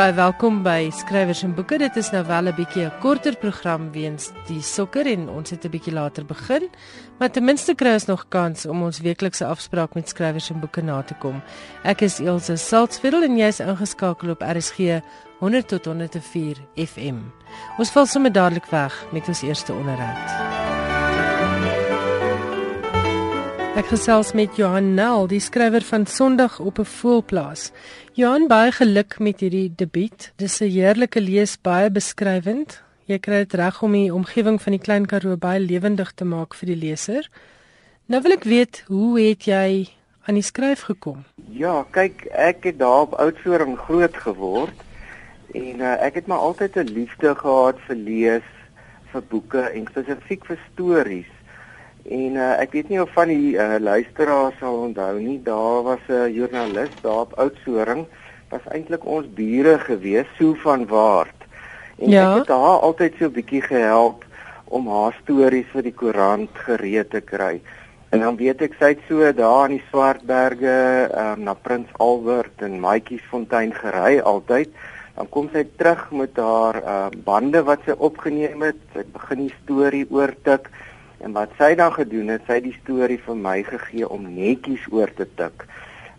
Baie welkom by Skrywers en Boeke. Dit is nou wel 'n bietjie 'n korter program weens die sokker en ons het 'n bietjie later begin, maar ten minste kry ons nog kans om ons weeklikse afspraak met Skrywers en Boeke na te kom. Ek is Elsje Salzveld en jy's ingeskakel op RSG 100 tot 104 FM. Ons val sommer dadelik weg met ons eerste onderhoud. Ek gesels met Johan Nel, die skrywer van Sondag op 'n voelplaas. Johan, baie geluk met hierdie debuut. Dis 'n heerlike lees, baie beskrywend. Jy kry dit reg om die omgewing van die Klein Karoo baie lewendig te maak vir die leser. Nou wil ek weet, hoe het jy aan die skryf gekom? Ja, kyk, ek het daar op Oudtshoorn groot geword en uh, ek het maar altyd 'n liefde gehad vir lees, vir boeke en spesifiek vir stories. En uh, ek weet nie of van die uh, luisteraars sal onthou nie, daar was 'n joernalis daar op Oudtshoorn, was eintlik ons bure gewees, Sue van Waart. En ja. ek het haar altyd so 'n bietjie gehelp om haar stories vir die koerant gereed te kry. En dan weet ek sy het so daar in die Swartberge um, na Prins Albert en Maatjiesfontein gery altyd. Dan kom sy terug met haar uh, bande wat sy opgeneem het. Sy begin die storie oortik. En wat sy dan gedoen het, sy het die storie vir my gegee om netjies oor te tik.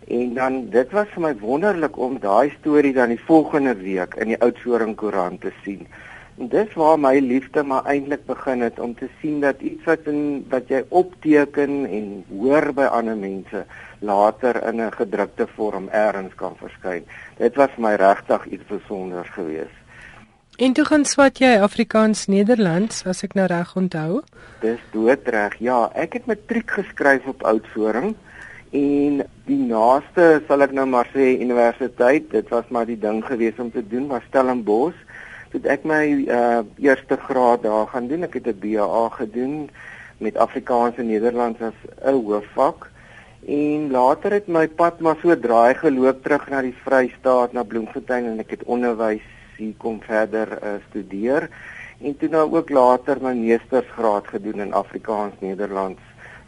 En dan dit was vir my wonderlik om daai storie dan die volgende week in die Oudtshoorn koerant te sien. En dis waar my liefde maar eintlik begin het om te sien dat iets wat in wat jy opteken en hoor by ander mense later in 'n gedrukte vorm eers kan verskyn. Dit was vir my regtig iets besonders geweest. En toe gaan swat jy Afrikaans Nederlands as ek nou reg onthou. Dis doodreg. Ja, ek het matriek geskryf op Oudtshoorn en die naaste sal ek nou maar sê universiteit, dit was maar die ding gewees om te doen was Stellenbosch. Toe ek my uh eerste graad daar gaan doen, ek het 'n BA gedoen met Afrikaans en Nederlands as 'n hoofvak. En later het my pad maar so draai geloop terug na die Vrystaat, na Bloemfontein en ek het onderwys hier kom verder uh, studeer. En toe nou ook later my meestersgraad gedoen in Afrikaans Nederlands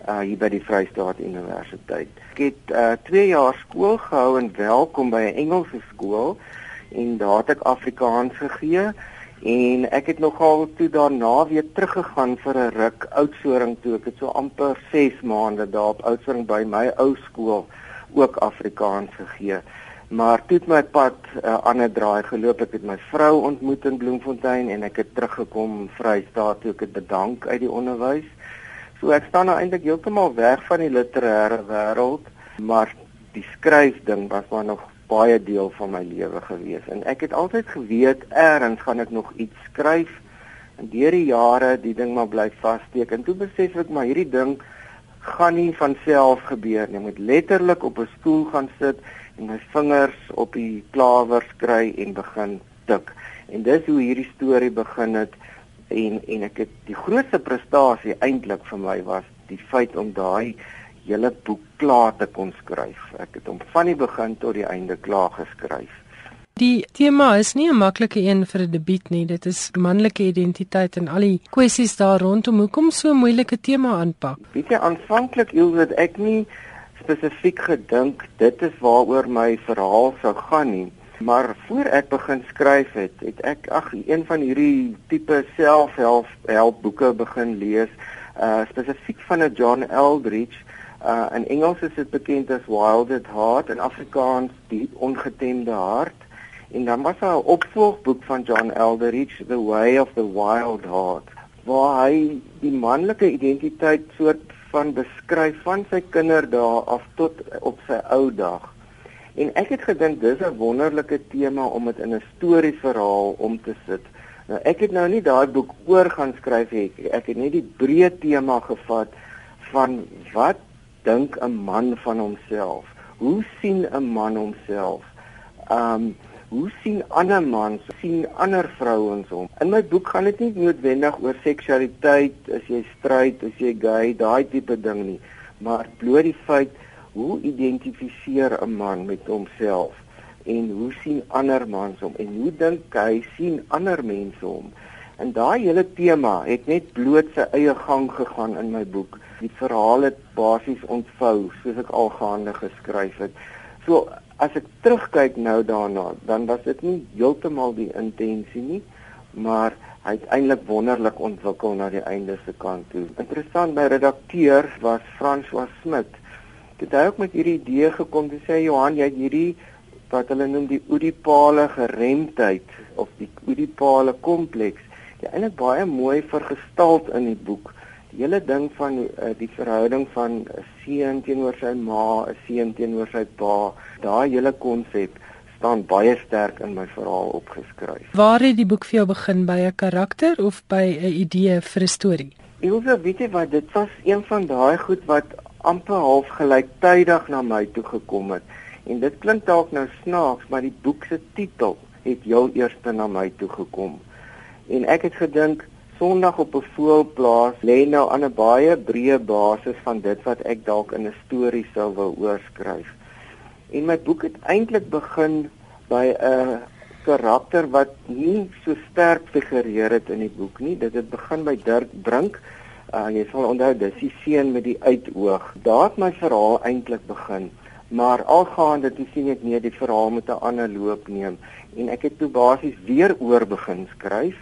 uh, hier by die Vrystaat Universiteit. Ek het 2 uh, jaar skool gehou en welkom by 'n Engelse skool en daar het ek Afrikaans gegee. En ek het nogal toe daarna weer teruggegaan vir 'n ruk Oudtshoorn toe. Ek het so amper 6 maande daar op Oudtshoorn by my ou skool ook Afrikaans gegee maar toe het my pad 'n uh, ander draai geloop. Ek het my vrou ontmoet in Bloemfontein en ek het teruggekom Vrystaat toe ek het bedank uit die onderwys. So ek staan nou eintlik heeltemal weg van die literêre wêreld, maar die skryfding was maar nog baie deel van my lewe gewees en ek het altyd geweet eers gaan ek nog iets skryf en deur die jare die ding maar bly vassteek en toe besef ek maar hierdie ding gaan nie van self gebeur nie. Jy moet letterlik op 'n stoel gaan sit en my vingers op die klawers kry en begin tik. En dis hoe hierdie storie begin het en en ek het die grootste prestasie eintlik vir my was die feit om daai hele boek klaar te kon skryf. Ek het hom van die begin tot die einde klaar geskryf. Die tema is nie 'n maklike een vir 'n debuut nie. Dit is manlike identiteit en al die kwessies daar rondom. Hoekom so 'n moeilike tema aanpak? Weet jy aanvanklik hield ek nie spesifiek gedink dit is waaroor my verhaal sou gaan nie. Maar voor ek begin skryf het, het ek ag een van hierdie tipe selfhelp help boeke begin lees, uh spesifiek van 'n John Eldridge. Uh in Engels is dit bekend as Wild at Heart en Afrikaans Die Ongetemde Hart. En dan was daar 'n opvolgboek van John Eldridge, The Way of the Wild Heart, waar hy die manlike identiteit soort van beskryf van sy kinderdae af tot op sy ou dag. En ek het gedink dis 'n wonderlike tema om dit in 'n storieverhaal om te sit. Nou ek het nou nie daai boek oor gaan skryf nie. Ek het net die breë tema gevat van wat dink 'n man van homself? Hoe sien 'n man homself? Um hoe sien ander mans sien ander vrouens hom in my boek gaan dit nie noodwendig oor seksualiteit as jy stryd as jy gay daai tipe ding nie. Maar bloot die feit hoe identifiseer 'n man met homself? En hoe sien ander mans hom en hoe dink hy sien ander mense hom en daai hele tema het net bloot sy eie gang gegaan in my boek. Die verhaal het basies ontvou soos ek al gaande geskryf het. So as ek terugkyk nou daarna, dan was dit nie heeltemal die intensie nie, maar hy het eintlik wonderlik ontwikkel na die einde se kant toe. Interessant, my redakteur was François Smit. Dit het ook met hierdie idee gekom te sê Johan, jy hierdie wat hulle noem die Oedipale geremdheid of die Oedipale kompleks. Dit eintlik baie mooi vergestald in die boek hele ding van uh, die verhouding van 'n seun teenoor sy ma, 'n seun teenoor sy pa, daai hele konsep staan baie sterk in my verhaal opgeskryf. Waar het die boek vir jou begin by 'n karakter of by 'n idee vir 'n storie? Ilse, weet jy wat, dit was een van daai goed wat amper half gelyktydig na my toe gekom het. En dit klink dalk nou snaaks, maar die boek se titel het heel eers na my toe gekom. En ek het gedink Sondag op 'n voelplaas lê nou aan 'n baie breë basis van dit wat ek dalk in 'n storie sou wou oorskryf. En my boek het eintlik begin by 'n karakter wat nie so sterk figureer het in die boek nie. Dit het begin by Dirk Brink. Uh, jy sal onthou dis die seun met die uitoog. Daar het my verhaal eintlik begin. Maar algaande toe sien ek nee, die verhaal moet 'n ander loop neem en ek het toe basies weer oor begin skryf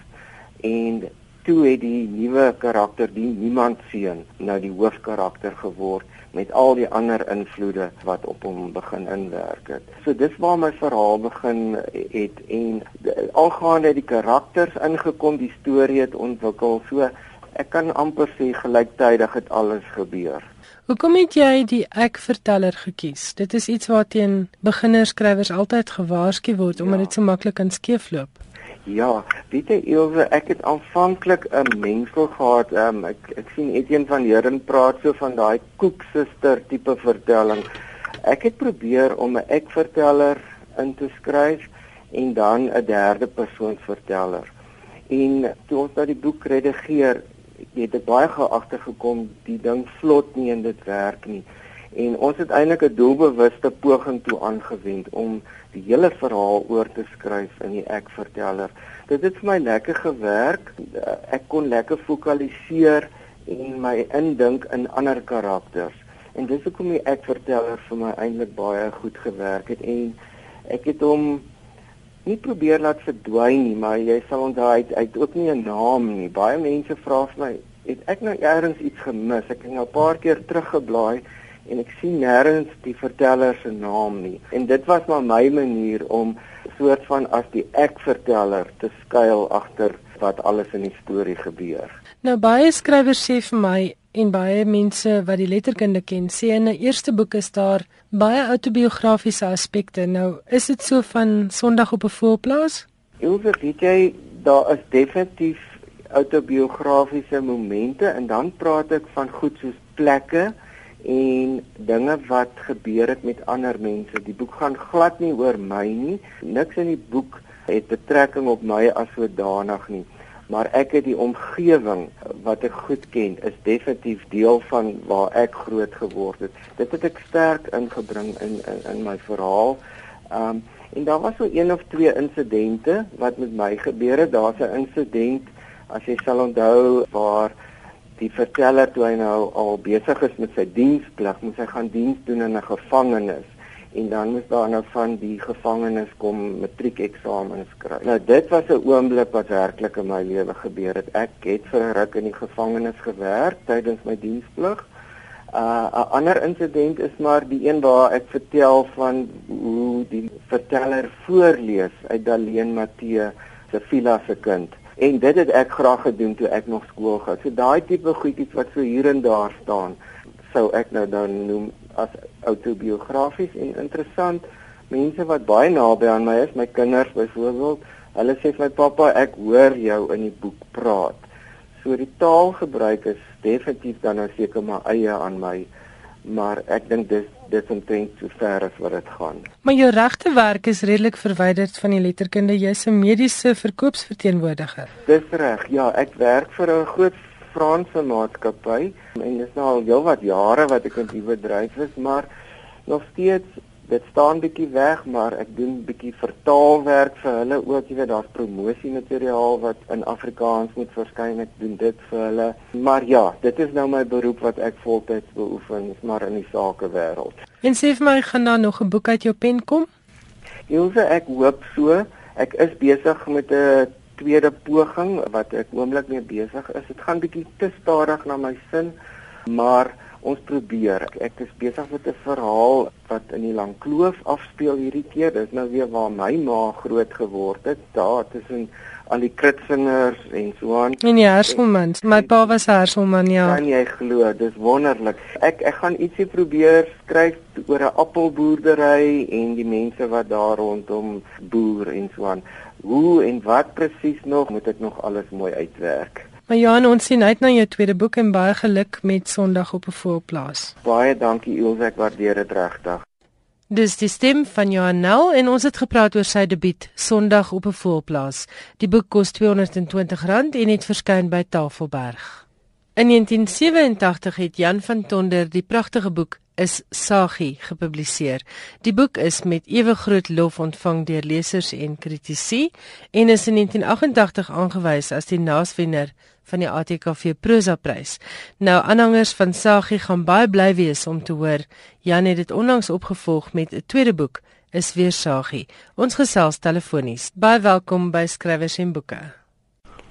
en toe het die nuwe karakter die niemand seun nou die hoofkarakter geword met al die ander invloede wat op hom begin inwerk het. So dis waar my verhaal begin het en algaande die karakters ingekom, die storie het ontwikkel. So ek kan amper sê gelyktydig het alles gebeur. Hoekom het jy die ek verteller gekies? Dit is iets waarteen beginnerskrywers altyd gewaarsku word omdat ja. dit so maklik kan skeefloop. Ja, weet jy Ilse, ek het aanvanklik 'n mengsel gehad. Um, ek ek sien Etienne van Heerden praat so van daai koeksuster tipe vertelling. Ek het probeer om 'n ek verteller in te skryf en dan 'n derde persoon verteller. En toe ons daai boek redigeer, het ek baie geagtergekom die ding vlot nie en dit werk nie. En ons het eintlik 'n doelbewuste poging toe aangewend om die hele verhaal oor te skryf in die ek verteller. Dit het vir my lekker gewerk. Ek kon lekker fokaliseer en my indink in ander karakters. En dis hoekom die ek verteller vir my eintlik baie goed gewerk het en ek het hom nie probeer laat verdwyn nie, maar jy sal onthou hy het ook nie 'n naam nie. Baie mense vra vir my, het ek nou eers iets gemis? Ek het nou 'n paar keer teruggeblaai en ek sien nêrens die verteller se naam nie. En dit was maar my manier om soort van as die ek verteller te skuil agter wat alles in die storie gebeur. Nou baie skrywers sê vir my en baie mense wat die letterkunde ken, sê in 'n eerste boek is daar baie autobiografiese aspekte. Nou, is dit so van Sondag op 'n voelplaas? Ilse, weet jy, daar is definitief autobiografiese momente en dan praat ek van goed soos plekke en dinge wat gebeur het met ander mense. Die boek gaan glad nie oor my nie. Niks in die boek het betrekking op my as sodanig nie. Maar ek het die omgewing wat ek goed ken, is definitief deel van waar ek groot geword het. Dit het ek sterk ingebring in in, in my verhaal. Um en daar was so een of twee insidente wat met my gebeur het. Daar's 'n insident as jy sal onthou waar die verteller toe hy nou al besig is met sy diensplig, moet hy gaan diens doen in 'n gevangenis en dan moet daar nou van die gevangenes kom matriekeksamen skryf. Nou dit was 'n oomblik wat werklik in my lewe gebeur het. Ek het vir 'n ruk in die gevangenis gewerk tydens my diensplig. uh, 'n ander insident is maar die een waar ek vertel van hoe die verteller voorlees uit Daleen Matthee se Villa se kind en dit het ek graag gedoen toe ek nog skool gaan. So daai tipe goedjies wat so hier en daar staan, sou ek nou dan noem as autobiografies en interessant. Mense wat baie naby aan my is, my kinders byvoorbeeld, hulle sê vir my pappa, ek hoor jou in die boek praat. So die taalgebruik is definitief dan nou seker maar eie aan my, maar ek dink dis dit omtrent so ver as wat dit gaan. Maar jou regte werk is redelik verwyderd van die letterkunde. Jy's 'n mediese verkoopsverteenwoordiger. Dis reg. Ja, ek werk vir 'n groot Franse maatskappy en dit is nou al heelwat jare wat ek in die bedryf is, maar nog steeds dit staan bietjie weg, maar ek doen bietjie vertaalwerk vir hulle ook. Jy weet, daar's promosiemateriaal wat in Afrikaans moet verskyn. Ek doen dit vir hulle. Maar ja, dit is nou my beroep wat ek voltyds beoefen, maar in die sakewêreld. En sê vir my, gaan daar nog 'n boek uit jou pen kom? Ilse, ek hoop so. Ek is besig met 'n tweede poging wat ek oomblik mee besig is. Dit gaan bietjie te stadig na my sin, maar ons probeer. Ek is besig met 'n verhaal wat in die Langkloof afspeel hierdie keer. Dit is nou weer waar my ma groot geword het, daar tussen al die kritsingers en so aan. En die herselman. My pa was 'n herselman, ja. Kan jy glo? Dis wonderlik. Ek ek gaan ietsie probeer skryf oor 'n appelboerdery en die mense wat daar rondom boer en so aan. Hoe en wat presies nog moet ek nog alles mooi uitwerk. Maar Johan, ons sien uit na jou tweede boek en baie geluk met Sondag op 'n voorplaas. Baie dankie Ilse, ek waardeer dit regtig. Dis die stem van Johan Nel en ons het gepraat oor sy debuut Sondag op 'n voorplaas. Die boek kos R220 en het verskyn by Tafelberg. In 1987 het Jan van Tonder die pragtige boek is Sagie gepubliseer. Die boek is met ewe groot lof ontvang deur lesers en kritici en is in 1988 aangewys as die naaswenner van die ATKV Prosa Prys. Nou aanhangers van Sagie gaan baie bly wees om te hoor Jan het dit onlangs opgevolg met 'n tweede boek is weer Sagie. Ons gesels telefonies. Baie welkom by Skrywers en Boeke.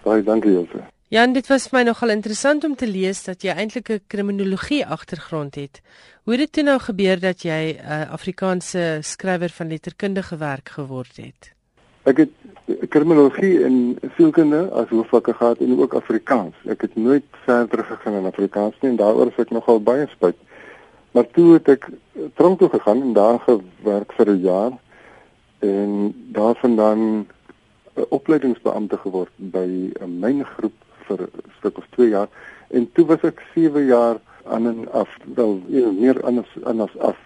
Baie dankie Jose. Jan, dit was vir my nogal interessant om te lees dat jy eintlik 'n kriminologie agtergrond het. Hoe het dit toe nou gebeur dat jy 'n uh, Afrikaanse skrywer van letterkundige werk geword het? Ek het kriminologie en sielkunde as hoofvakke gehad en ook Afrikaans. Ek het nooit verder gegaan in Afrikaans nie en daaroor is ek nogal baie spyt. Maar toe het ek tronk toe gegaan en daar gewerk vir 'n jaar en daarvandaan 'n opleidingsbeampte geword by 'n myngroep vir 'n stuk of 2 jaar. En toe was ek 7 jaar aan en af wel ja, meer anders anders af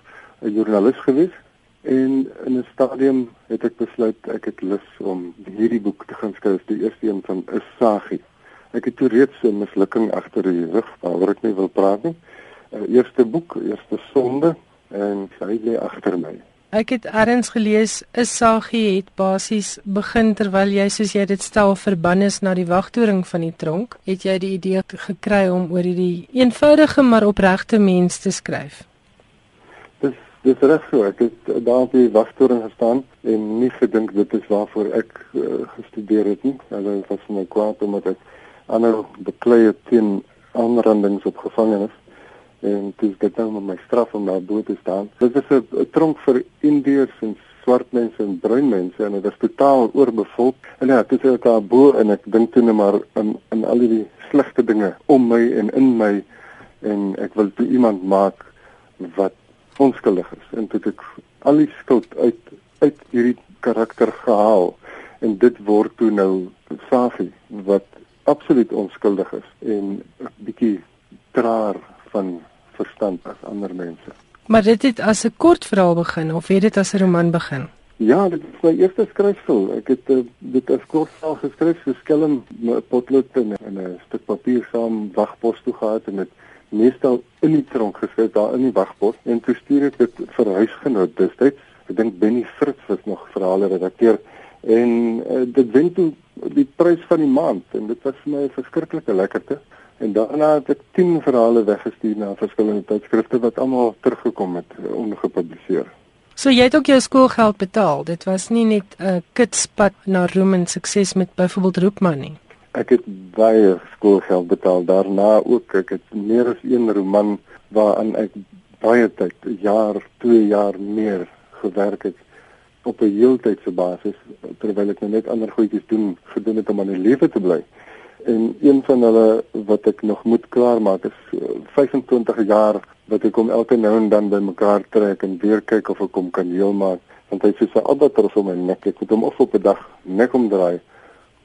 'n joernalis gewees en in 'n stadium het ek besluit ek het lus om hierdie boek te gaan skryf die eerste een van Isagie ek het toe reeds 'n mislukking agter die rug waaroor ek nie wil praat nie. Uh, eerste boek eerste sonde en hy lê agter my Ek het ergens gelees 'n sagie het basies begin terwyl jy soos jy dit stel verbann is na die wagtoring van die tronk. Het jy die idee gekry om oor hierdie eenvoudige maar opregte mens te skryf? Dis dis reg so. Ek het daar op die wagtoring gestaan en nie gedink dit is waarvoor ek uh, gestudeer het nie. Hulle was vir my kwaad omdat ek ander beklei het teen aanrandings op gevangenes en dis dit nou met my straf om daar bo te staan. Dit is 'n tronk vir Indiërs en swart mense en bruin mense en dit is totaal oorbevolk. En ja, dit is daar bo en ek dink toe net maar in in al die slegte dinge om my en in my en ek wil toe iemand maak wat onskuldig is en toe ek al die skuld uit uit hierdie karakter gehaal en dit word toe nou Safi wat absoluut onskuldig is en 'n bietjie traar van verstand as ander mense. Maar dit het as 'n kort verhaal begin of het dit as 'n roman begin? Ja, dit is my eerste skryfsel. Ek het uh, dit as kort verhaal geskryf, so skelm potlood en 'n stuk papier saam wagpos toe gehad en dit meestal in die tronk geskryf daar in die wagpos en toe stuur ek dit vir huisgenoot destyds. Ek dink Benny Fritz was nog verhale redakteur en uh, dit wen toe die prys van die maand en dit was vir my 'n verskriklike lekkerte. En daarna het ek 10 verhale weggestuur na verskillende tydskrifte wat almal teruggekom het eh, ongepubliseer. So jy het ook jou skoolgeld betaal. Dit was nie net 'n kitspad na roem en sukses met byvoorbeeld Roepman nie. Ek het baie skoolgeld betaal daarna ook. Ek het meer as een roman waaraan ek baie tyd, jaar, 2 jaar meer gewerk het op 'n heeltydse basis terwyl ek nou net ander goedjies doen gedoen het om aan die lewe te bly en een van hulle wat ek nog moet klaarmaak is 25 eh, jaar wat ek hom elke nou en dan bymekaar trek en weer kyk of ek hom kan heel maak want hy sê sy albatros om my nek. Ek moet hom of op 'n dag nek omdraai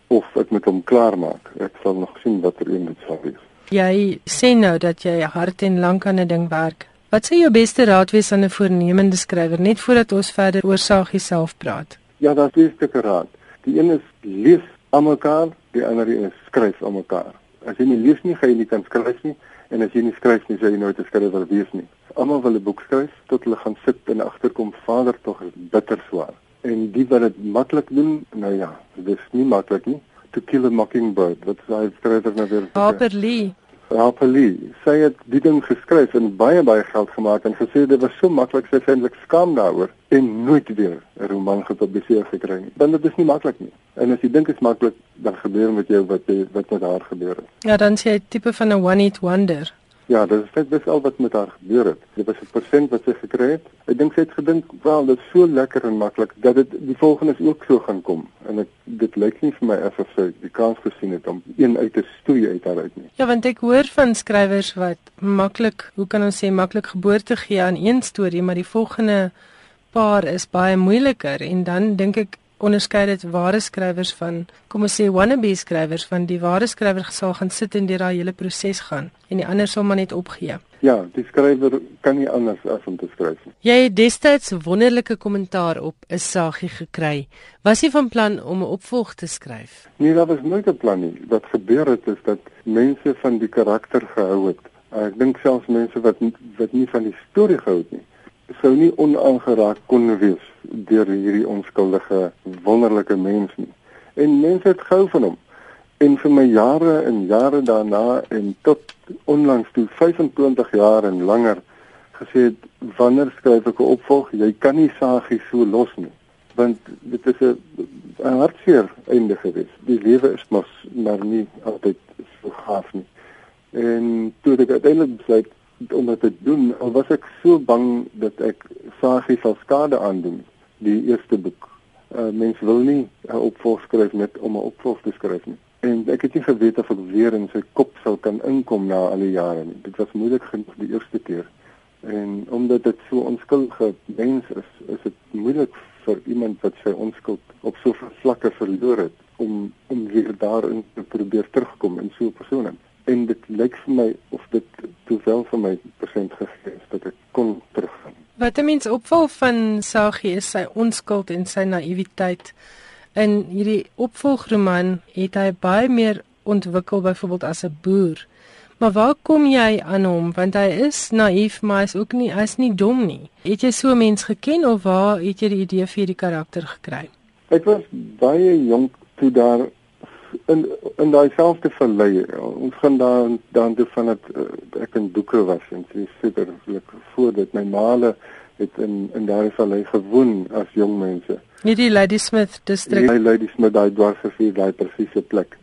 of ek moet hom klaarmaak. Ek sal nog sien wat er een dit sal wees. Jy sê nou dat jy hard en lank aan 'n ding werk. Wat sê jou beste raad wees aan 'n voornemende skrywer net voordat ons verder oor Sagie self praat? Ja daar's twee stukke raad. Die een is lees aan mekaar, die ander is skryf aan mekaar. As jy nie lees nie, gaan jy nie kan skryf nie en as jy nie skryf nie, sal jy nooit 'n skrywer wees nie. Almal wil 'n boek skryf tot hulle gaan sit en agterkom vader tog is bitter swaar. En die wat dit maklik doen, nou ja, dit is nie maklik nie. To kill a mockingbird, wat sê hy skrywer nou weer? Harper Lee. Rapoli. Sy het die ding geskryf en baie baie geld gemaak en gesê dit was so maklik sy eintlik skaam daaroor en nooit weer 'n roman gepubliseer gekry nie. Want dit is nie maklik nie. En as jy dink dit is maklik, dan gebeur met jou wat wat met haar gebeur het. Ja, dan sê jy tipe van 'n one hit wonder. Ja, dit is dit is al wat met haar gebeur het. Dit was 'n persent wat sy gekry het. Ek dink sy het gedink, "Wel, dit is so lekker en maklik dat dit die volgende is ook so gaan kom." En ek dit lyk nie vir my asof sy die kans gesien het om een uit te stoei uit haar uit nie. Ja, want ek hoor van skrywers wat maklik, hoe kan ons sê, maklik geboorte gee aan een storie, maar die volgende paar is baie moeiliker en dan dink ek onderskei dit ware skrywers van kom ons sê wannabe skrywers van die ware skrywer sal gaan sit en deur daai hele proses gaan en die ander sal maar net opgee. Ja, die skrywer kan nie anders as om te skryf nie. Jy het destyds wonderlike kommentaar op 'n sagie gekry. Was jy van plan om 'n opvolg te skryf? Nee, daar was nooit 'n plan nie. Wat gebeur het is dat mense van die karakter gehou het. Ek dink selfs mense wat wat nie van die storie gehou het nie sou nie onaangeraak kon wees deur hierdie onskuldige wonderlike mens nie. En mense het gehou van hom. En vir my jare en jare daarna en tot onlangs toe 25 jaar en langer gesê het wanneer skryf ek 'n opvolg? Jy kan nie sagie so los nie want dit is 'n 'n hartseer einde gewees. Die lewe is mos maar nie altyd so gaaf nie. En toe ek uiteindelik besluit om dit te doen, al was ek so bang dat ek Sagie sal skade aandoen, die eerste boek. Uh, mense wil nie 'n opvolg skryf net om 'n opvolg te skryf nie. En ek het nie geweet of ek weer in sy kop sou kan inkom na al die jare nie. Dit was moeilik genoeg die eerste keer. En omdat dit so onskuldige mens is, is dit moeilik vir iemand wat sy onskuld op so vlakke verloor het om om weer daarin te probeer terugkom in so 'n persoon en dit lyk vir my of dit toewel vir my persent gegee is dat ek kon teruggaan. Wat 'n mens opval van Sagie is sy onskuld en sy naïwiteit. In hierdie opvolgroman het hy baie meer ontwikkel byvoorbeeld as 'n boer. Maar waar kom jy aan hom want hy is naïef maar is ook nie hy's nie dom nie. Het jy so 'n mens geken of waar het jy die idee vir hierdie karakter gekry? Ek was baie jonk toe daar in in daai selfde verlei ons gaan daar dan toe van dat uh, ek in boeke was en sy sekerlik voor dit. My maale het in in daai verlei gewoon as jong mense. Nie die Ladysmith distrik die Ladysmith daai dwarsgevier daai presiese plek.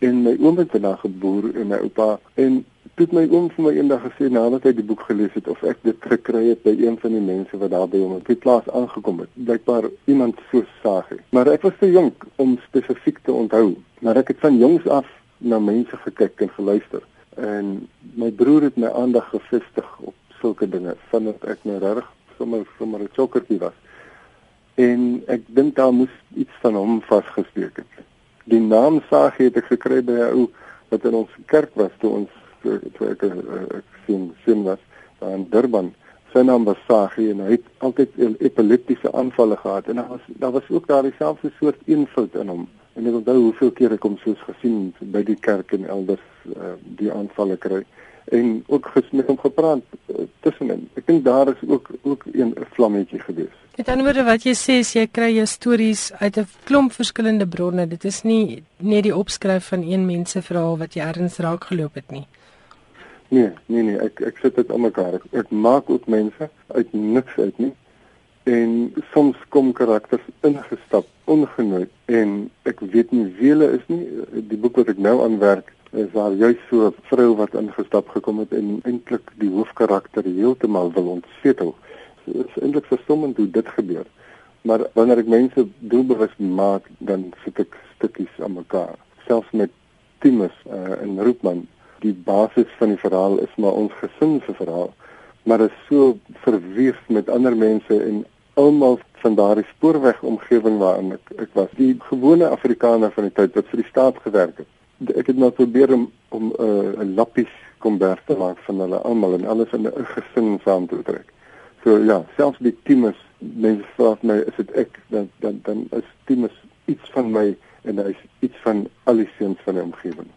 En my oom het daar geboer en my oupa en het my oom vir my eendag gesê nadat hy die boek gelees het of ek dit gekry het by een van die mense wat daar by hom op die plaas aangekom het. Blykbaar iemand so sagie. Maar ek was te jonk om spesifiek te onthou. Maar ek het van jongs af na mense gekyk en geluister. En my broer het my aandag gefestig op sulke dinge vandat ek nou reg sommer sommer 'n chokkertjie was. En ek dink daar moes iets van hom vasgesteek het. Die naam Sagie het ek gekry by 'n ou wat in ons kerk was toe ons toe ek ek sien sien was daar in Durban. Sy naam was Sagie en hy het altyd epileptiese aanvalle gehad. En daar was daar was ook daar dieselfde soort eenvoud in hom. En ek onthou hoeveel keer ek hom soos gesien by die kerk en elders uh, die aanvalle kry. En ook gesmet om gepraat uh, tussenin. Ek dink daar is ook ook 'n vlammetjie gewees. Met ander woorde wat jy sê jy kry jou stories uit 'n klomp verskillende bronne. Dit is nie net die opskryf van een mens se verhaal wat jy erns raak geloop het nie Nee, nee nee, ek ek sit dit almekaar. Ek, ek maak ook mense uit niks uit nie. En soms kom karakters ingestap ongenooi en ek weet nie wie hulle is nie. Die boek wat ek nou aanwerk is daar juist so 'n vrou wat ingestap gekom het en eintlik die hoofkarakter heeltemal wil ontsetel. Dit is eintlik verstommend hoe dit gebeur. Maar wanneer ek mense doelbewus maak, dan sit ek stukkies aan mekaar. Selfs met Timus uh, en Roopman die basis van die verhaal is maar ons gesin se verhaal maar is so verweef met ander mense en almal van daardie spoorweg omgewing waarin ek ek was. Die gewone afrikaner van die tyd wat vir die staat gewerk het ek het nou probeer om om uh, 'n uh, lappies kombers te maak van hulle almal en alles in 'n gesin saam te trek. So ja selfs die teams mense vra my is dit ek dan dan dan is teams iets van my en hy is iets van al die seuns van die omgewing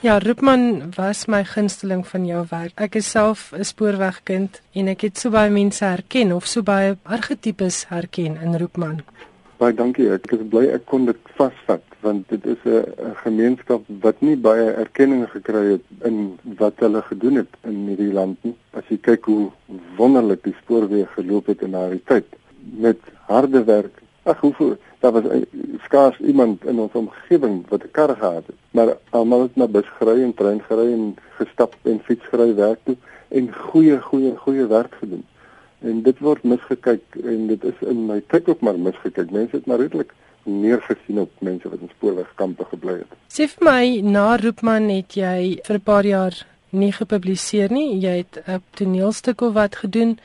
Ja, Roopman was my gunsteling van jou werk. Ek is self 'n spoorwegkind en ek het so baie mense herken of so baie argetipes herken in Roopman. Baie dankie. Ek is bly ek kon dit vasvat want dit is 'n gemeenskap wat nie baie erkenning gekry het in wat hulle gedoen het in hierdie land nie. As jy kyk hoe wonderlik die spoorweë geloop het in daardie tyd met harde werk. Ag hoeveel daar was skaars iemand in ons omgewing wat 'n kar gehad het. Maar almal het na bus gery en trein gery en gestap en fiets gery werk toe en goeie goeie goeie werk gedoen. En dit word misgekyk en dit is in my tyd ook maar misgekyk. Mense het maar redelik neergesien op mense wat in spoorwegkampe gebly het. Sê vir my, na Roepman het jy vir 'n paar jaar nie gepubliseer nie. Jy het 'n toneelstuk of wat gedoen.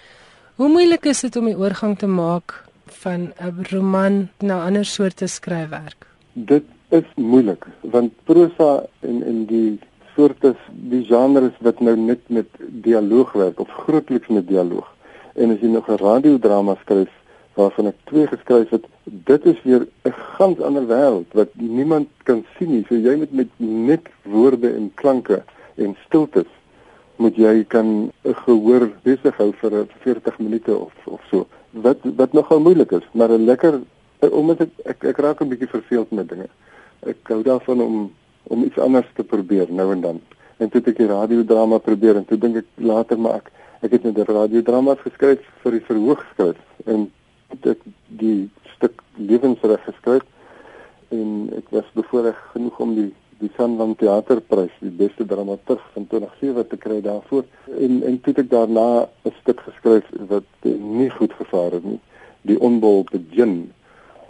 Hoe moeilik is dit om die oorgang te maak van 'n roman na ander soorte skryfwerk? Dit is moeilik want prosa en en die soorte die genres wat nou net met dialoog werk of grootliks met dialoog. En as jy nog 'n radiodrama skryf waarvan ek twee geskryf het, dit is weer 'n ganz ander wêreld wat niemand kan sien nie. So jy moet met net woorde en klanke en stiltes moet jy kan 'n gehoor besig hou vir 40 minute of of so. Wat wat nogal moeilik is, maar 'n lekker omdat ek, ek ek raak 'n bietjie verveeld met dinge. Ek hou daarvan om om iets anders te probeer nou en dan. En toe het ek die radiodrama probeer en toe dink ek later maar ek ek het net 'n radiodrama geskryf vir die verhoogskrif en het ek die stuk lewensreg geskryf en ek was bevoorreg genoeg om die die Sanlam Theaterprys, die beste dramaturg van 2007 te kry daarvoor. En en toe ek daarna 'n stuk geskryf wat nie goed gevaar het nie. Die onbeholpe gin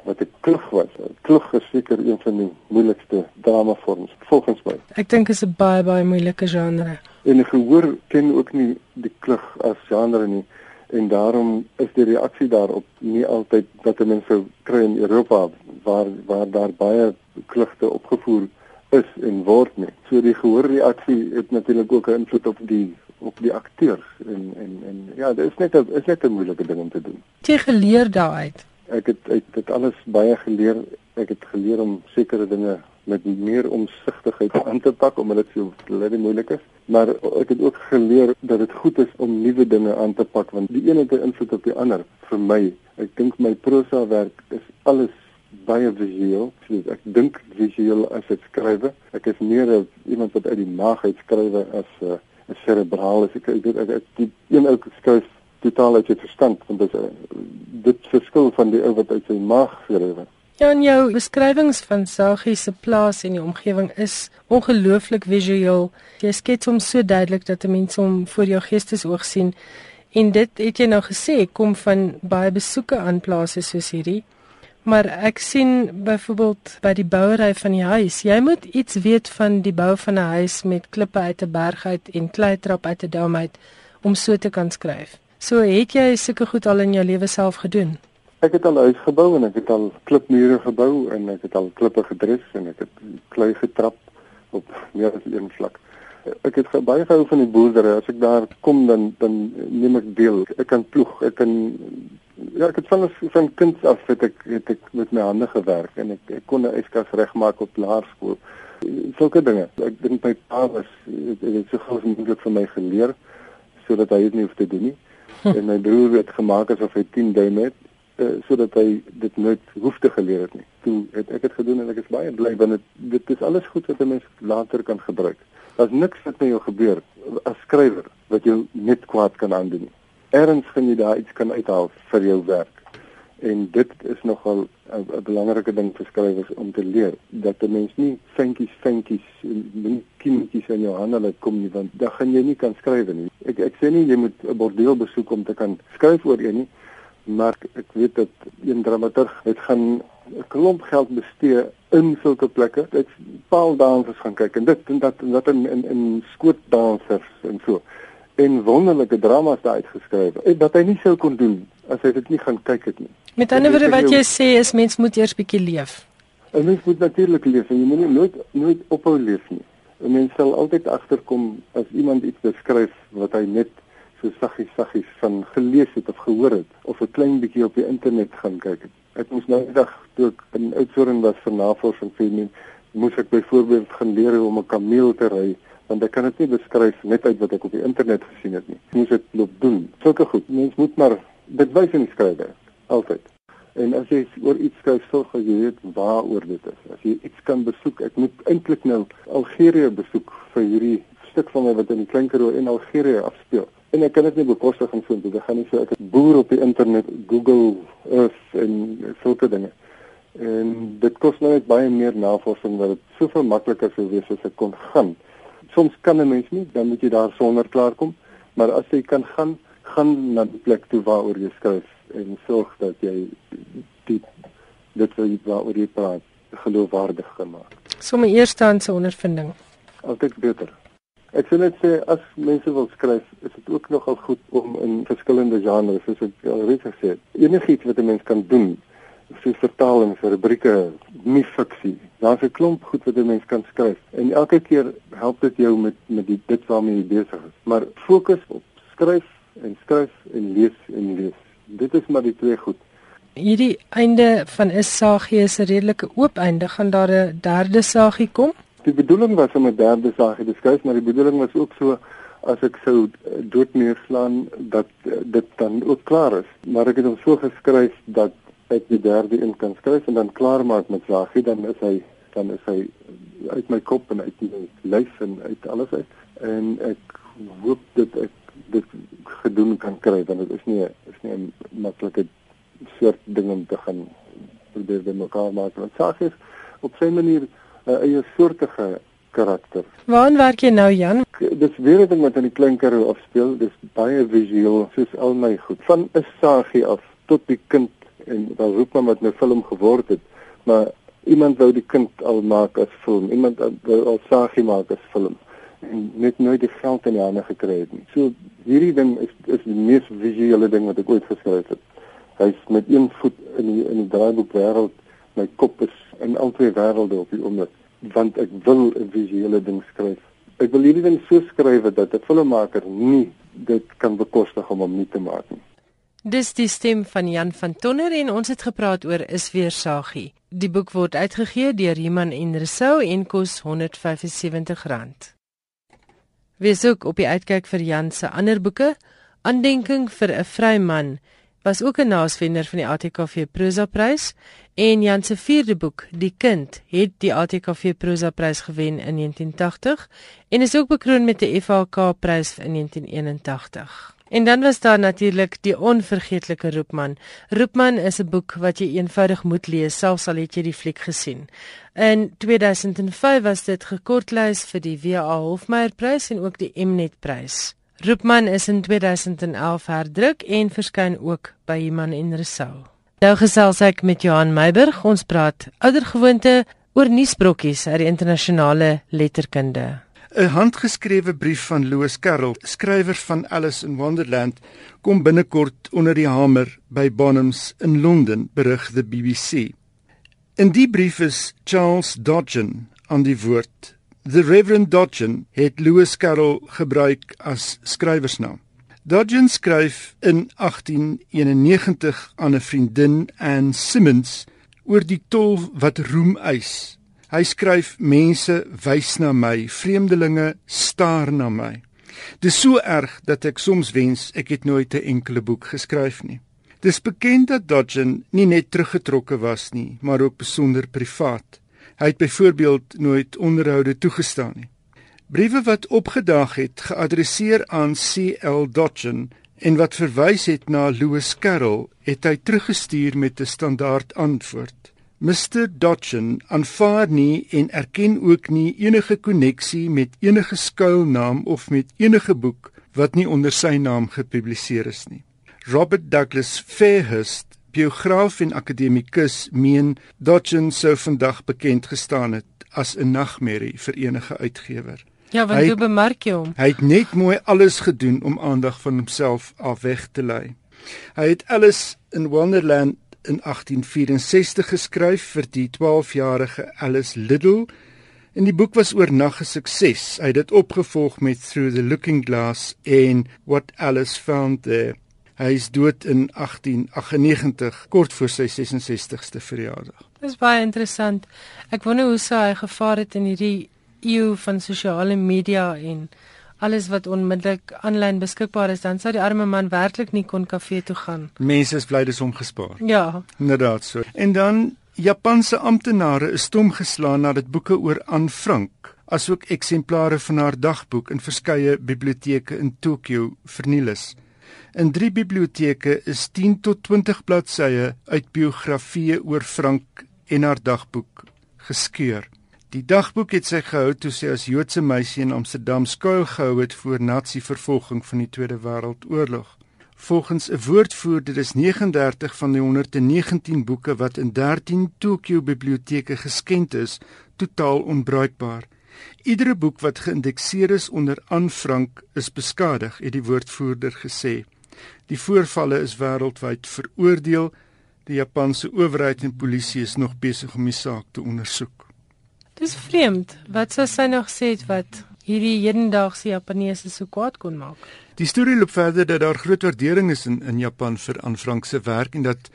wat 'n klug was. Klug is seker een van die moeilikste dramavorms volgens my. Ek dink dit is 'n baie baie moeilike genre. En ek gehoor ken ook nie die klug as genre nie en daarom is die reaksie daarop nie altyd wat mense sou kry in Europa waar waar daar baie klugte opgevoer is en word nie. So die gehoorreaksie het natuurlik ook 'n invloed op die op die akteurs en en en ja, dit is net 'n is net 'n moeilike ding om te doen. Jy geleer daaruit? Ek het ek het alles baie geleer. Ek het geleer om sekere dinge met meer omsigtigheid aan te pak omdat dit so baie moeilik is. Maar ek het ook geleer dat dit goed is om nuwe dinge aan te pak want die een het 'n invloed op die ander vir my. Ek dink my prosa werk is alles baie visueel. So ek dink visueel as ek skryf. Ek is meer 'n iemand wat uit die maag uit skryf as 'n uh, 'n cerebraal as ek ek weet ek, ek die een ou skryf totaal uit sy verstand want dit uh, dit verskil van die ou wat uit sy maag skryf. Ja, en jou beskrywings van Sagie se plaas en die omgewing is ongelooflik visueel. Jy skets hom so duidelik dat mense hom voor jou geestesoog sien. En dit het jy nou gesê kom van baie besoeke aan plase soos hierdie. Maar ek sien byvoorbeeld by die bouery van die huis, jy moet iets weet van die bou van 'n huis met klippe uit 'n berg uit en kleitrap uit 'n dam uit om so te kan skryf. So het jy sulke goed al in jou lewe self gedoen? Ek het al huis gebou en ek het al klipmure gebou en ek het al klippe gedrus en ek het klei getrap op meer as een vlak. Ek het baie gehou van die boerdery. As ek daar kom dan dan neem ek deel. Ek kan ploeg, ek kan ja, ek het van van kinds af het ek het ek met my hande gewerk en ek ek kon 'n yskas regmaak op laerskool. Sulke dinge. Ek dink my pa was het, het so gou as moontlik vir my geleer sodat hy dit nie hoef te doen nie. en my broer het gemaak asof hy 10 duim het uh, sodat hy dit nooit hoef te geleer het nie. Toe het ek dit gedoen en ek is baie bly want dit dit is alles goed wat 'n mens later kan gebruik. Daar's niks wat met jou gebeur as skrywer wat jou net kwaad kan aandoen nie. Erns gaan jy daar iets kan uithaal vir jou werk. En dit is nogal 'n belangrike ding vir skrywers om te leer dat 'n mens nie vinkies vinkies en kindertjies in jou hande laat kom nie want dan gaan jy nie kan skryf nie. Ek ek sê nie jy moet 'n bordeel besoek om te kan skryf oor een nie, maar ek weet dat een dramaturg het gaan 'n klomp geld bestee in sulke plekke. Dit paaldansers gaan kyk en dit en dat en dat in in, in skootdansers en so. En wonderlike dramas daar uitgeskryf. En dat hy nie sou kon doen as hy dit nie gaan kyk het nie. Met ander woorde wat jy sê is mens moet eers bietjie leef. 'n Mens moet natuurlik leef en jy moet nooit nooit ophou leef nie. 'n Mens sal altyd agterkom as iemand iets beskryf wat hy net so saggies saggies van gelees het of gehoor het of 'n klein bietjie op die internet gaan kyk het. Ek moes nou eendag toe ek in Oudtshoorn was vir navorsing vir my moes ek byvoorbeeld gaan leer hoe om 'n kameel te ry want ek kan dit nie beskryf net uit wat ek op die internet gesien het nie. Moes dit loop doen. Sulke goed. Mens moet maar dit wys in die skrywe altyd. En as jy oor iets skryf, sorg dat jy weet waaroor dit is. As jy iets kan besoek, ek moet eintlik nou Algerië besoek vir hierdie stuk van my wat in die Klein Karoo en Algerië afspeel. En ek kan dit nie bekostig om so doen. Ek gaan nie so ek boer op die internet Google Earth en sulke dinge. En dit kos nou net baie meer navorsing dat dit soveel makliker sou wees as ek kon gaan. Soms kan 'n mens nie, dan moet jy daar sonder klaarkom, maar as jy kan gaan, gaan na die plek toe waaroor jy skryf en sorg dat jy die dit wat jy waaroor jy praat geloofwaardig gemaak. Sommige eerstehandse ondervinding. Altyd beter. Ek sou net sê as mense wil skryf, is dit ook nogal goed om in verskillende genres, soos ek al reeds gesê het, enigiets wat 'n mens kan doen, soos vertalings, rubrieke, nie fiksie. Daar's 'n klomp goed wat 'n mens kan skryf en elke keer help dit jou met met die dit waarmee jy besig is. Maar fokus op skryf en skryf en lees en lees. Dit is maar die twee goed. Hierdie einde van is sagie is 'n redelike oop einde. Gaan daar 'n derde sagie kom? Die bedoeling was om 'n derde sagie te skryf, maar die bedoeling was ook so as ek sou dood neerslaan dat dit dan ook klaar is. Maar ek het hom so geskryf dat ek die derde een kan skryf en dan klaar maak met sagie, dan is hy dan is hy uit my kop en uit my lyf en uit alles uit. En ek hoop dit ek dit gedoen kan kry want dit is nie is nie 'n maklike soort ding om te gaan probeer by mekaar maak. Want sagie is op sy manier 'n uh, eie soortige karakter. Waar werk jy nou Jan? Dis weer 'n ding wat in die klein karoo afspeel. Dis baie visueel soos al my goed. Van 'n sagie af tot die kind en dan roep men wat 'n nou film geword het. Maar iemand wou die kind al maak as film. Iemand wou al sagie maak as film en net nooit die geld in die hande gekry het nie. So hierdie ding is is die mees visuele ding wat ek ooit geskryf het. Hy's met een voet in die in die draaiboek wêreld. My kop is in al twee wêrelde op die oomblik want ek wil 'n visuele ding skryf. Ek wil hierdie ding so skryf dat 'n filmmaker nie dit kan bekostig om hom nie te maak nie. Dis die stem van Jan van Tonner en ons het gepraat oor is weer sagie. Die boek word uitgegee deur Iman en Resou en kos R175. Wees ook op die uitkyk vir Jan se ander boeke. Aandenking vir 'n vryman was ook 'n naasvender van die ATKV Prosa Prys en Jan se vierde boek, Die Kind, het die ATKV Prosa Prys gewen in 1980 en is ook bekroon met die FHK Prys in 1981. En dan was daar natuurlik die onvergeetlike Roepman. Roepman is 'n boek wat jy eenvoudig moet lees selfs al het jy die fliek gesien. In 2005 was dit gekortlys vir die WA Hofmeyer Prys en ook die Mnet Prys. Roepman is in 2011 herdruk en verskyn ook by Iman en Resou. Nou gesels ek met Johan Meiburg. Ons praat oudergewoonte oor nuusbrokkies uit die internasionale letterkunde. 'n Handgeskrewe brief van Lewis Carroll, skrywer van Alice in Wonderland, kom binnekort onder die hamer by Bonhams in Londen, berig die BBC. In die brief is Charles Dodgen aan die woord. The Reverend Dodgen het Lewis Carroll gebruik as skrywersnaam. Dodgen skryf in 1891 aan 'n vriendin, Anne Simmons, oor die tol wat roem eis Hy skryf mense wys na my, vreemdelinge staar na my. Dis so erg dat ek soms wens ek het nooit 'n enkele boek geskryf nie. Dis bekend dat Dodgen nie net teruggetrokke was nie, maar ook besonder privaat. Hy het byvoorbeeld nooit onderhoude toegestaan nie. Briewe wat opgedaag het geadresseer aan C.L. Dodgen en wat verwys het na Lewis Carroll, het hy teruggestuur met 'n standaard antwoord. Mr Dodgen aanvaar nie en erken ook nie enige koneksie met enige skuilnaam of met enige boek wat nie onder sy naam gepubliseer is nie. Robert Douglas Fairhurst, biograaf en akademikus, meen Dodgen sou vandag bekend gestaan het as 'n nagmerrie vir enige uitgewer. Ja, want jy bemerk jy hom. Hy het net mooi alles gedoen om aandag van homself af weg te lei. Hy het alles in Wonderland in 1864 geskryf vir die 12-jarige Alice Liddell. En die boek was oornag 'n sukses. Hy het dit opgevolg met Through the Looking Glass en What Alice Found There. Hy is dood in 1898, kort voor sy 66ste verjaardag. Dis baie interessant. Ek wonder hoe sy gevaar het in hierdie eeu van sosiale media en alles wat onmiddellik aanlyn beskikbaar is, dan sou die arme man werklik nie kon kafee toe gaan. Mense is bly dis hom gespaar. Ja. Inderdaad so. En dan Japanse amptenare is stom geslaan nadat boeke oor Anne Frank, asook eksemplare van haar dagboek in verskeie biblioteke in Tokio verniel is. In drie biblioteke is 10 tot 20 bladsye uit biografieë oor Frank en haar dagboek geskeur. Die dagboek het sy gehou toe sy as Joodse meisie in Amsterdam skuil gehou het voor nazi-vervolging van die Tweede Wêreldoorlog. Volgens 'n woordvoerder is 39 van die 119 boeke wat in 13 Tokio biblioteke geskenk is, totaal onbruikbaar. Iedere boek wat geïndekseer is onder Anne Frank is beskadig, het die woordvoerder gesê. Die voorvalle is wêreldwyd veroordeel. Die Japanse owerheid en polisie is nog besig om die saak te ondersoek. Dis vreemd. Wat sou sy nog sê wat hierdie hedendaagse Japaneese so kwaad kon maak? Die storie loop verder dat daar groot waardering is in in Japan vir Anne Frank se werk en dat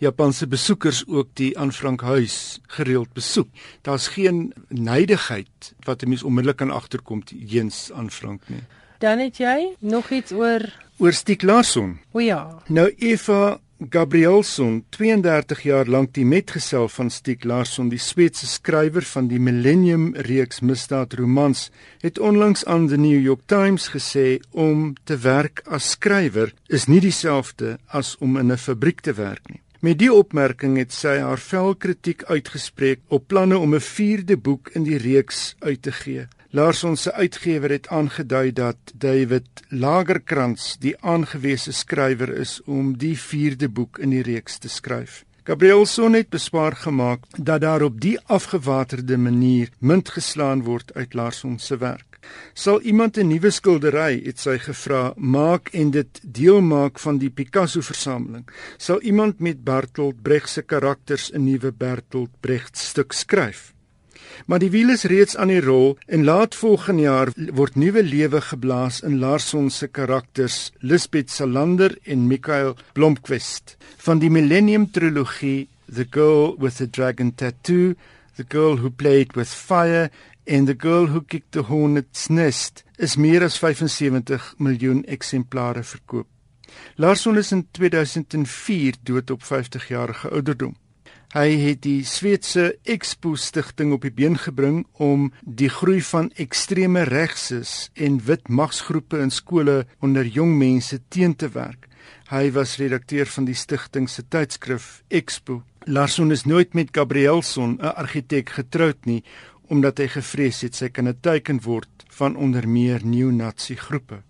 Japanse besoekers ook die Anne Frank huis gereeld besoek. Daar's geen neidigheid wat 'n mens onmiddellik kan agterkom teens Anne Frank nie. Dan het jy nog iets oor oor Stieg Larsson. O ja. Nou Eva Gabrielsson, 32 jaar lank die metgesel van Stieg Larsson, die Sweedse skrywer van die Millennium reeks misdaadromans, het onlangs aan die New York Times gesê om te werk as skrywer is nie dieselfde as om in 'n fabriek te werk nie. Met die opmerking het sy haar vel kritiek uitgespreek op planne om 'n vierde boek in die reeks uit te gee. Larson se uitgewer het aangedui dat David Lagerkrantz die aangewese skrywer is om die vierde boek in die reeks te skryf. Gabriel Son het beswaar gemaak dat daar op die afgewaterde manier munt geslaan word uit Larson se werk. Sal iemand 'n nuwe skildery, het sy gevra, maak en dit deel maak van die Picasso versameling? Sal iemand met Bertolt Brecht se karakters 'n nuwe Bertolt Brecht stuk skryf? Maar die wiel is reeds aan die rol en laat volgende jaar word nuwe lewe geblaas in Larsson se karakters Lisbeth Salander en Michael Blomqvist van die Millennium trilogie The Girl with the Dragon Tattoo, The Girl Who Played with Fire en The Girl Who Kicked the Hornet's Nest is meer as 75 miljoen eksemplare verkoop. Larsson is in 2004 dood op 50 jarige ouderdom. Hy het die Sweedse Expo stigting op die been gebring om die groei van ekstreme regses en wit magsgroepe in skole onder jong mense teen te werk. Hy was redakteur van die stigting se tydskrif Expo. Larsson is nooit met Gabrielson, 'n argitek, getroud nie omdat hy gevrees het sy kan 'n teken word van onder meer neo-nazi groepe.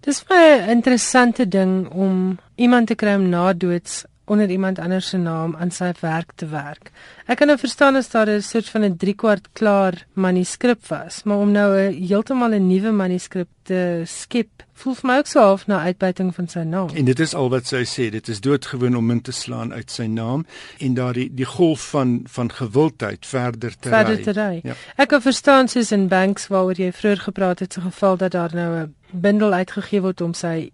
Dis 'n interessante ding om iemand te kry om na doods onder iemand anders se naam aan sy werk te werk. Ek kan nou verstaan as daar 'n soort van 'n 3 kwart klaar manuskrip was, maar om nou 'n heeltemal 'n nuwe manuskrip te skep, voel vir my ook so half na uitbuiting van sy naam. En dit is al wat sy sê, dit is doodgewoon om in te slaan uit sy naam en daardie die golf van van gewildheid verder te ry. Verder te ry. Ja. Ek kan verstaan soos in Banks waaroor jy vroeër gepraat het, so geval dat daar nou 'n bundel uitgegee word om sy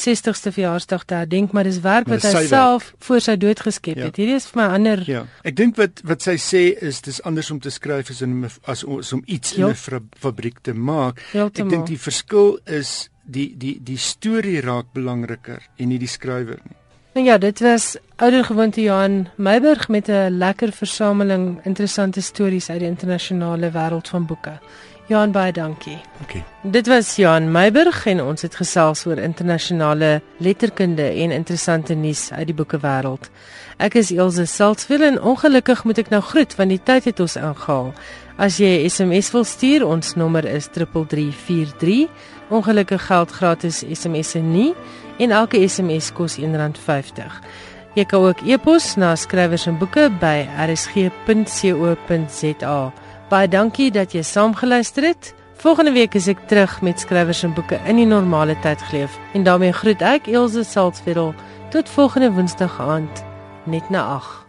60ste verjaarsdag te herdenk, maar dis werk wat hy self werk. voor sy dood geskep ja. het. Hierdie is vir my ander Ja. Ek dink wat wat sy sê is dis anders om te skryf as in as, as om iets in 'n fabriek te maak. Heeltemal. Ek dink die verskil is die die die storie raak belangriker en nie die skrywer nie. Nou ja, dit was ouer gewoonte Johan Meiburg met 'n lekker versameling interessante stories uit die internasionale wêreld van boeke. Johan baie dankie. Okay. Dit was Johan Meiburg en ons het gesels oor internasionale letterkunde en interessante nuus uit die boekewêreld. Ek is Elsje Saltzwil en ongelukkig moet ek nou groet want die tyd het ons aangehaal. As jy 'n SMS wil stuur, ons nommer is 3343. Ongelukkig geld gratis SMS'e nie en elke SMS kos R1.50. Jy kan ook e-pos na skrywers en boeke by rsg.co.za. Baie dankie dat jy saamgeluister het. Volgende week is ek terug met skrywers en boeke in die normale tyd geleef. En daarmee groet ek Elsje Saltzwedel tot volgende Woensdag aand net na 8.